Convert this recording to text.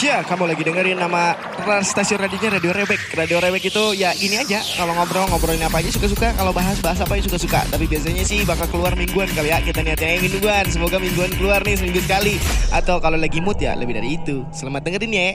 Ya, kamu lagi dengerin nama stasiun radionya Radio Rebek. Radio Rebek itu ya ini aja. Kalau ngobrol ngobrolin apa aja suka-suka. Kalau bahas bahas apa aja suka-suka. Tapi biasanya sih bakal keluar mingguan kali ya. Kita niatnya yang mingguan. Semoga mingguan keluar nih seminggu sekali. Atau kalau lagi mood ya lebih dari itu. Selamat dengerin ya.